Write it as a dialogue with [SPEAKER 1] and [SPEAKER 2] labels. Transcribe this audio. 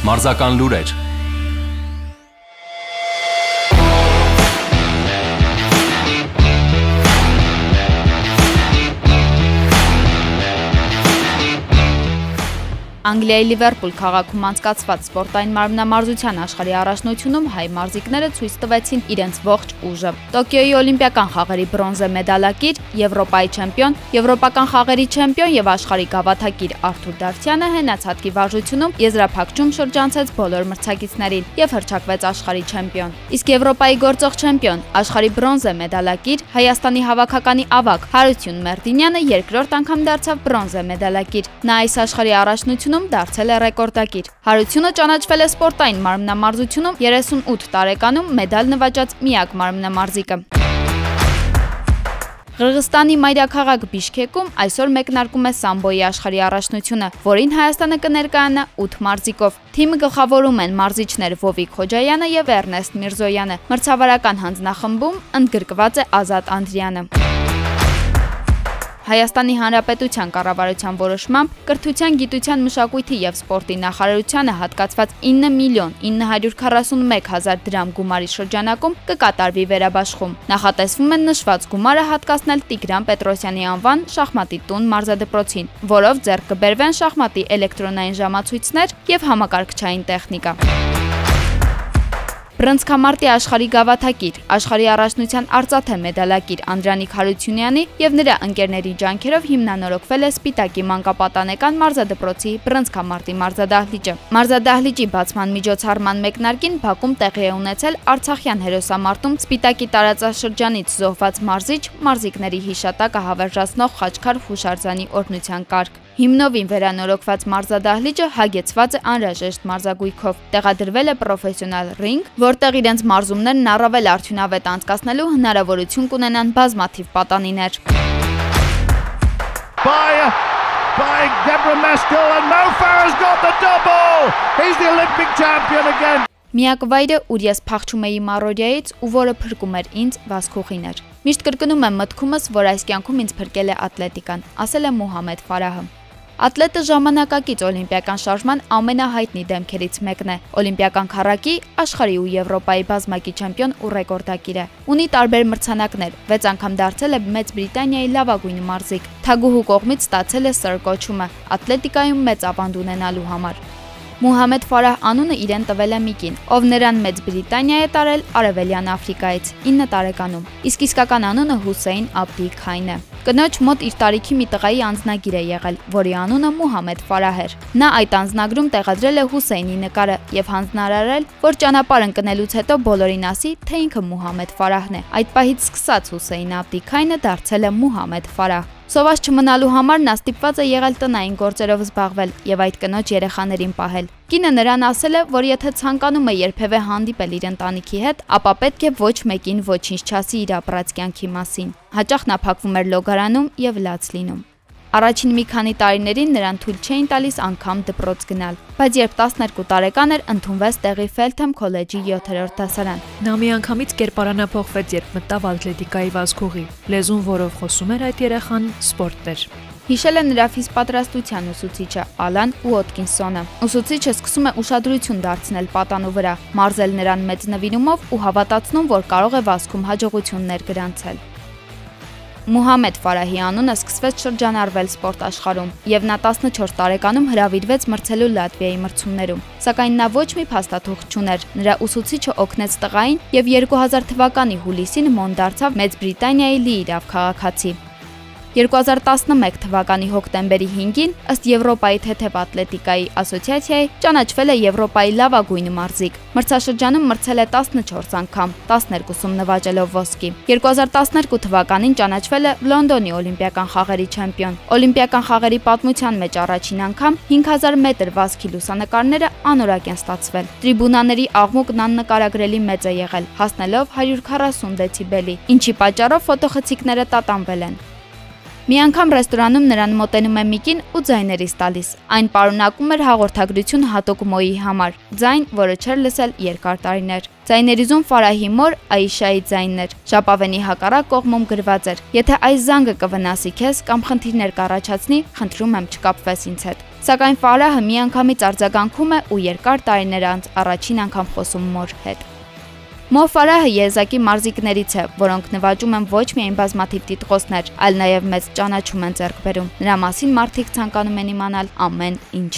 [SPEAKER 1] Մարզական լուրեր
[SPEAKER 2] Անգլիայի Լիվերպուլ քաղաքում անցկացված սպորտային մարմնամարզության աշխարհի առաջնությունում հայ մարզիկները ցույց տվեցին իրենց ողջ ուժը։ Տոկիոյի Օլիմպիական խաղերի բրոնզե մեդալակիր, Եվրոպայի չեմպիոն, Եվրոպական խաղերի չեմպիոն եւ աշխարհի գավաթակիր Արթուր Դավթյանը հենացածքի վարժությունում եզրափակչում շրջանցեց բոլոր մրցակիցներին եւ հրճակվեց աշխարհի չեմպիոն։ Իսկ Եվրոպայի գործող չեմպիոն, աշխարհի բրոնզե մեդալակիր, Հայաստանի հավաքականի ավակ Հարություն Մերդինյանը երկրորդ անգամ դարձավ բրոնզե մեդալակիր։ Նա այս աշխարհի առաջնություն մարզությունում դարձել է ռեկորդակիր։ Հարությունը ճանաչվել է սպորտային մարմնամարզությունում 38 տարեկանում մեդալ նվաճած միակ մարմնամարզիկը։ Qırğızstani մայրաքաղաք Բիշքեկում այսօր մեկնարկում է սամբոյի աշխարհի առաջնությունը, որին Հայաստանը կներկայանա 8 մարզիկով։ Թիմը գլխավորում են մարզիչներ Վովիկ Խոջայանը եւ Էրնեստ Միրզոյանը։ Մրցավարական հանձնախմբում ընդգրկված է Ազատ Անդրյանը։ Հայաստանի Հանրապետության կառավարության որոշմամբ կրթության, գիտության, մշակույթի եւ սպորտի նախարարությանը հատկացված 9 միլիոն 941 հազար դրամ գումարի շրջանակում կկատարվի վերաբաշխում։ Նախատեսվում է նշված գումարը հատկացնել Տիգրան Պետրոսյանի անվան շախմատի տուն մարզադպրոցին, որով ձեռք կբերվեն շախմատի էլեկտրոնային ժամացույցներ եւ համակարգչային տեխնիկա։ Բրոնզկամարտի աշխարհի գավաթակիր, աշխարհի առաջնության արծաթե մեդալակիր Անդրանիկ Հարությունյանի եւ նրա ընկերների ջանքերով հիմնանորոգվել է Սպիտակի մանկապատանեկան մարզադպրոցի բրոնզկամարտի մարզադահլիճը։ Մարզադահլիճի բացման միջոցառման մեկնարկին Բաքում տեղի է ունեցել Արցախյան հերոսամարտում Սպիտակի տարածաշրջանից զոհված մարզիչ մարզիկների հիշատակը հավերժացնող Խաչքար Հուշարձանի օրնության կարգ։ Հիմնովին վերանորոգված մարզադահլիճը հագեցված է անհրաժեշտ մարզագույքով։ Տեղադրվել է պրոֆեսիոնալ ռինգ, որտեղ իրենց մարզումներն առավել արդյունավետ անցկացնելու հնարավորություն կունենան բազմաթիվ պատանիներ։
[SPEAKER 3] By by Deborah Meskel and Mo Farah's got the double. He's the Olympic champion again.
[SPEAKER 2] Միակ վայրը, ուր ես փախչում էի Մարոդիայից ու որը փրկում էր ինձ Վասկուղիներ։ Միշտ կրկնում եմ մտքումս, որ այս կյանքում ինձ փրկել է ատլետիկան, ասել է Մուհամեդ Ֆարահը։ Ատլետը ժամանակակից օլիմպիական շարժման ամենահայտնի դեմքերից մեկն է։ Օլիմպիական քառակի, աշխարհի ու Եվրոպայի բազմակի չեմպիոն ու ռեկորդակիր է։ Ունի տարբեր մրցանակներ, 6 անգամ դարձել է Մեծ Բրիտանիայի լավագույն մարզիկ։ Թագուհու կողմից ստացել է Սր կոչումը ատլետիկայում մեծ ավանդ ունենալու համար։ Մուհամեդ Ֆարահ անունը իրեն տվել է Միկին, ով նրան Մեծ Բրիտանիա է տարել Արևելյան Աֆրիկայից 9 տարեկանում։ Իսկ իսկական անունը Հուսեյն Աբդի Քայն է։ Կնոջ մոտ իր տարիքի մի տղայի անձնագիր է եղել, որի անունը Մուհամեդ Ֆարահ էր։ Նա այդ անձնագրում տեղադրել է Հուսեյնի նկարը եւ հանձնարարել, որ ճանապարհ ընկնելուց հետո բոլորին ասի, թե ինքը Մուհամեդ Ֆարահն է։ Այդ պահից սկսած Հուսեյն Աբդի Քայնը դարձել է Մուհամեդ Ֆարահ։ Սոված չմնալու համար նա ստիպված է եղել տնային գործերով զբաղվել եւ այդ կնոջ երեխաներին պահել։ Կինը նրան ասել է, որ եթե ցանկանում է երբևէ հանդիպել իր ընտանիքի հետ, ապա պետք է ոչ մեկին ոչինչ չասի իր ապրած կյանքի մասին։ Հաճախ նա փակվում էր լոգարանում եւ լաց լինում։ Առաջին մի քանի տարիներին նրան թույլ չէին տալիս անգամ դպրոց գնալ, բայց երբ 12 տարեկան էր, ընդունվեց տեղի Feltham College-ի 7-րդ դասարան։
[SPEAKER 4] Նա միանգամից կերպարանափոխվեց, երբ մտավ ատլետիկայի վազքուղի։ Լեզուն, որով խոսում էր այդ երեխան, սպորտ էր։
[SPEAKER 2] Հիշել է նրա ֆիզպատրաստության ուսուցիչը Ալան Ուոտկինսոնը։ Ուսուցիչը սկսում է ուշադրություն դարձնել պատանու վրա, մարզել նրան մեծ նվիրումով ու հավատացնում, որ կարող է վազքում հաջողություններ գրանցել։ Մուհամեդ Ֆարահի անունը սկսվեց շրջանառվել սպորտ աշխարհում, եւ նա 14 տարեկանում հրավիրվեց մրցելու Լատվիայի մրցումներում։ Սակայն նա ոչ մի փաստաթուղթ չուներ։ Նրա ուսուցիչը օգնեց տղային եւ 2000 թվականի հուլիսին մոն դարձավ Մեծ Բրիտանիայի Լիիրավ քաղաքացի։ 2011 թվականի հոկտեմբերի 5-ին ըստ Եվրոպայի թեթև ատլետիկայի ասոցիացիայի ճանաչվել է Եվրոպայի լավագույն մարզիկ։ Մրցաշրջանում մրցել է 14 անգամ, 12-ում նվաճելով ոսկի։ 2012 թվականին ճանաչվել է Լոնդոնի Օլիմպիական խաղերի չեմպիոն։ Օլիմպիական խաղերի պատմության մեջ առաջին անգամ 5000 մետր վազքի լուսանկարները անորակ են ստացվել։ Տրիբունաների աղմուկն աննկարագրելի մեծ է եղել, հասնելով 140 դեցիբելի, ինչի պատճառով ֆոտոխցիկները տատանվել են։ Մի անգամ ռեստորանում նրան մոտենում է Միկին ու ձայներից տալիս։ Այն պարունակում էր հաղորդագրություն հատոկ Մոյի համար, ձայն, որը չէր լսել երկար տարիներ։ Ձայներիզում Ֆարահի մոր Աիշայի ձայնն էր։ Ժապավենի հակառակ կողմում գրված էր. Եթե այս զանգը կվնասի քեզ կամ խնդիրներ կառաջացնի, խնդրում եմ չկապվես ինձ հետ։ Սակայն Ֆարահը միանգամից արձագանքում է ու երկար տարիներ անց առաջին անգամ խոսում մոր հետ։ Մո Ֆարահը եզակի մարզիկներից է, որոնք նվաճում են ոչ միայն բազմաթիվ տիտղոսներ, այլ նաև մեծ ճանաչում են ձեռք բերում։ Նրա մասին մարդիկ ցանկանում են իմանալ ամեն ինչ։